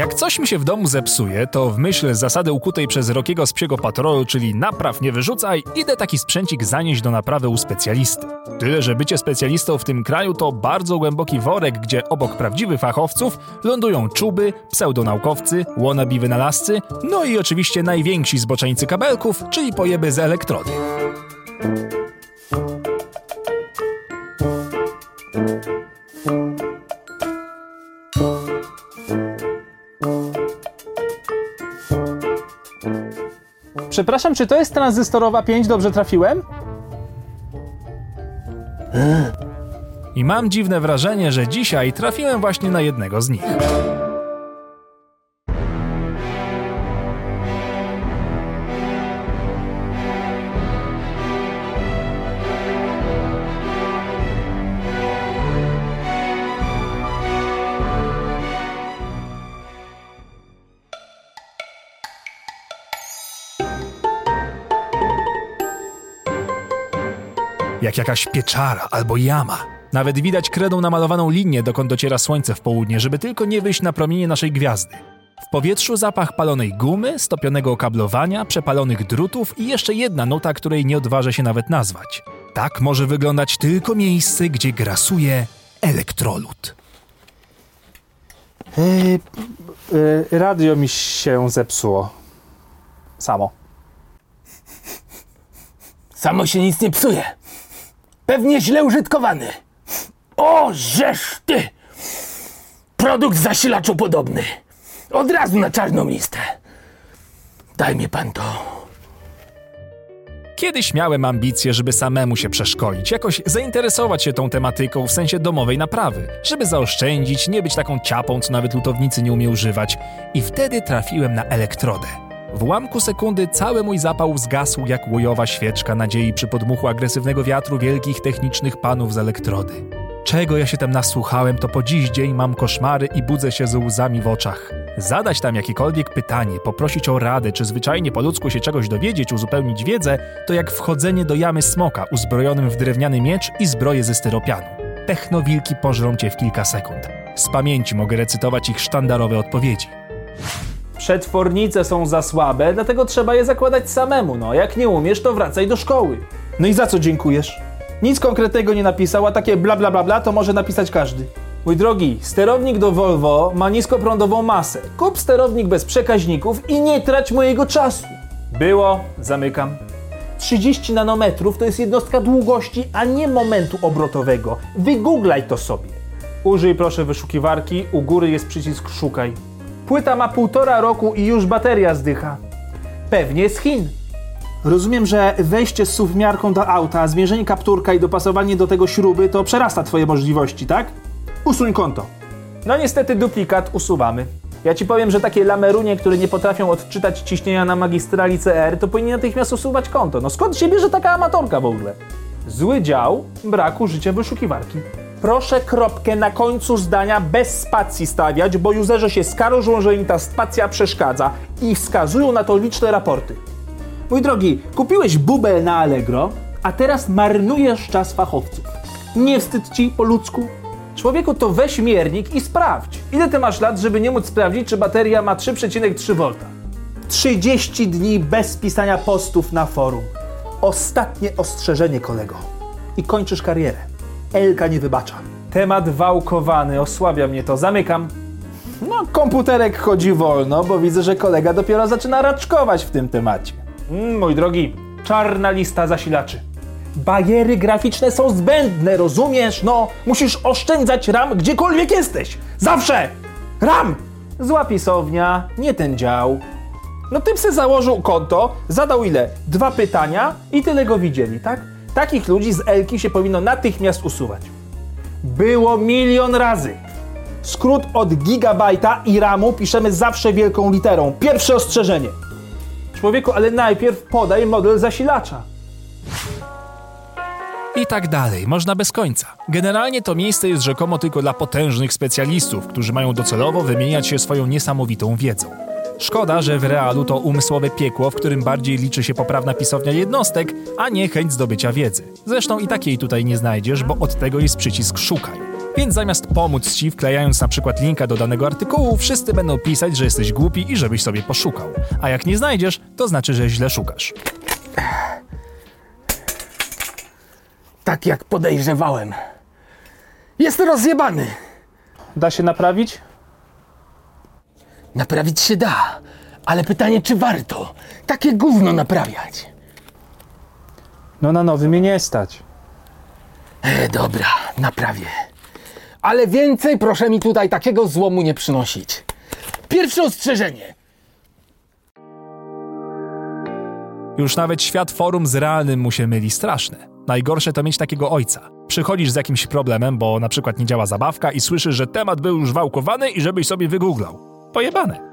Jak coś mi się w domu zepsuje, to w myśl zasady ukutej przez Rokiego z psiego patrolu, czyli napraw nie wyrzucaj, idę taki sprzęcik zanieść do naprawy u specjalisty. Tyle, że bycie specjalistą w tym kraju to bardzo głęboki worek, gdzie obok prawdziwych fachowców lądują czuby, pseudonaukowcy, wannabe wynalazcy, no i oczywiście najwięksi zboczeńcy kabelków, czyli pojeby z elektrody. Przepraszam, czy to jest tranzystorowa 5? Dobrze trafiłem? I mam dziwne wrażenie, że dzisiaj trafiłem właśnie na jednego z nich. Jak jakaś pieczara albo jama. Nawet widać kredą namalowaną linię, dokąd dociera słońce w południe, żeby tylko nie wyjść na promienie naszej gwiazdy. W powietrzu zapach palonej gumy, stopionego okablowania, przepalonych drutów i jeszcze jedna nuta, której nie odważę się nawet nazwać. Tak może wyglądać tylko miejsce, gdzie grasuje elektrolud. Yy, yy, radio mi się zepsuło. Samo. Samo się nic nie psuje. Pewnie źle użytkowany. O, żeż ty! Produkt zasilaczu podobny. Od razu na czarną listę. Daj mi pan to. Kiedyś miałem ambicje, żeby samemu się przeszkolić, jakoś zainteresować się tą tematyką w sensie domowej naprawy, żeby zaoszczędzić, nie być taką ciapą, co nawet lutownicy nie umie używać. I wtedy trafiłem na elektrodę. W ułamku sekundy cały mój zapał zgasł jak łojowa świeczka nadziei przy podmuchu agresywnego wiatru wielkich technicznych panów z elektrody. Czego ja się tam nasłuchałem, to po dziś dzień mam koszmary i budzę się ze łzami w oczach. Zadać tam jakiekolwiek pytanie, poprosić o radę, czy zwyczajnie po ludzku się czegoś dowiedzieć, uzupełnić wiedzę, to jak wchodzenie do jamy smoka uzbrojonym w drewniany miecz i zbroję ze styropianu. Technowilki pożrą cię w kilka sekund. Z pamięci mogę recytować ich sztandarowe odpowiedzi. Przetwornice są za słabe, dlatego trzeba je zakładać samemu. No, jak nie umiesz, to wracaj do szkoły. No i za co dziękujesz? Nic konkretnego nie napisał, a takie bla bla bla bla to może napisać każdy. Mój drogi, sterownik do Volvo ma niskoprądową masę. Kup sterownik bez przekaźników i nie trać mojego czasu. Było, zamykam. 30 nanometrów to jest jednostka długości, a nie momentu obrotowego. Wygooglaj to sobie. Użyj proszę wyszukiwarki, u góry jest przycisk szukaj. Płyta ma półtora roku i już bateria zdycha. Pewnie z Chin. Rozumiem, że wejście z suwmiarką do auta, zmierzenie kapturka i dopasowanie do tego śruby to przerasta twoje możliwości, tak? Usuń konto. No niestety duplikat usuwamy. Ja ci powiem, że takie lamerunie, które nie potrafią odczytać ciśnienia na magistrali CR, to powinni natychmiast usuwać konto. No skąd się bierze taka amatorka w ogóle? Zły dział braku życia wyszukiwarki. Proszę kropkę na końcu zdania bez spacji stawiać, bo userzy się skarżą, że im ta spacja przeszkadza i wskazują na to liczne raporty. Mój drogi, kupiłeś bubel na Allegro, a teraz marnujesz czas fachowców. Nie wstyd ci po ludzku? Człowieku, to weź miernik i sprawdź. Ile ty masz lat, żeby nie móc sprawdzić, czy bateria ma 3,3 V? 30 dni bez pisania postów na forum. Ostatnie ostrzeżenie, kolego. I kończysz karierę. Elka nie wybacza. Temat wałkowany, osłabia mnie to. Zamykam. No, komputerek chodzi wolno, bo widzę, że kolega dopiero zaczyna raczkować w tym temacie. Mm, mój drogi, czarna lista zasilaczy. Bariery graficzne są zbędne, rozumiesz? No, musisz oszczędzać RAM gdziekolwiek jesteś. Zawsze! RAM! Zła pisownia, nie ten dział. No ty se założył konto, zadał ile? Dwa pytania i tyle go widzieli, tak? Takich ludzi z Elki się powinno natychmiast usuwać. Było milion razy. Skrót od gigabajta i ramu piszemy zawsze wielką literą. Pierwsze ostrzeżenie. Człowieku, ale najpierw podaj model zasilacza. I tak dalej, można bez końca. Generalnie to miejsce jest rzekomo tylko dla potężnych specjalistów, którzy mają docelowo wymieniać się swoją niesamowitą wiedzą. Szkoda, że w realu to umysłowe piekło, w którym bardziej liczy się poprawna pisownia jednostek, a nie chęć zdobycia wiedzy. Zresztą i takiej tutaj nie znajdziesz, bo od tego jest przycisk szukaj. Więc zamiast pomóc ci, wklejając na przykład linka do danego artykułu, wszyscy będą pisać, że jesteś głupi i żebyś sobie poszukał. A jak nie znajdziesz, to znaczy, że źle szukasz. Tak jak podejrzewałem. Jest rozjebany. Da się naprawić? Naprawić się da, ale pytanie, czy warto takie gówno naprawiać? No na nowy mnie nie stać. E, dobra, naprawię. Ale więcej proszę mi tutaj takiego złomu nie przynosić. Pierwsze ostrzeżenie. Już nawet świat forum z realnym mu się myli straszne. Najgorsze to mieć takiego ojca. Przychodzisz z jakimś problemem, bo na przykład nie działa zabawka i słyszysz, że temat był już wałkowany i żebyś sobie wygooglał. Pojebane.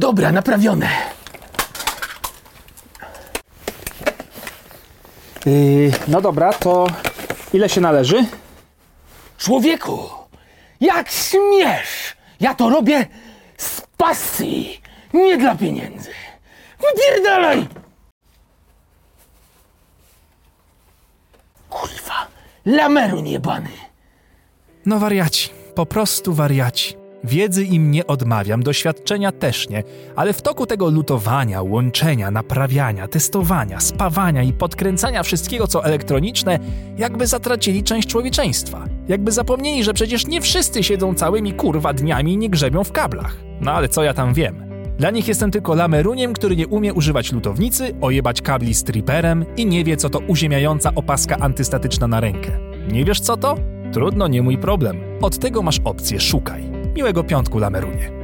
Dobra, naprawione. Yy, no dobra, to ile się należy? Człowieku, jak śmiesz! Ja to robię z pasji, nie dla pieniędzy. Wypierdalaj! Kurwa, lamerun jebany. No wariaci, po prostu wariaci. Wiedzy im nie odmawiam, doświadczenia też nie, ale w toku tego lutowania, łączenia, naprawiania, testowania, spawania i podkręcania wszystkiego, co elektroniczne, jakby zatracili część człowieczeństwa. Jakby zapomnieli, że przecież nie wszyscy siedzą całymi kurwa dniami i nie grzebią w kablach. No ale co ja tam wiem? Dla nich jestem tylko lameruniem, który nie umie używać lutownicy, ojebać kabli z triperem i nie wie, co to uziemiająca opaska antystatyczna na rękę. Nie wiesz co to? Trudno, nie mój problem. Od tego masz opcję szukaj. Miłego piątku, Lamerunie.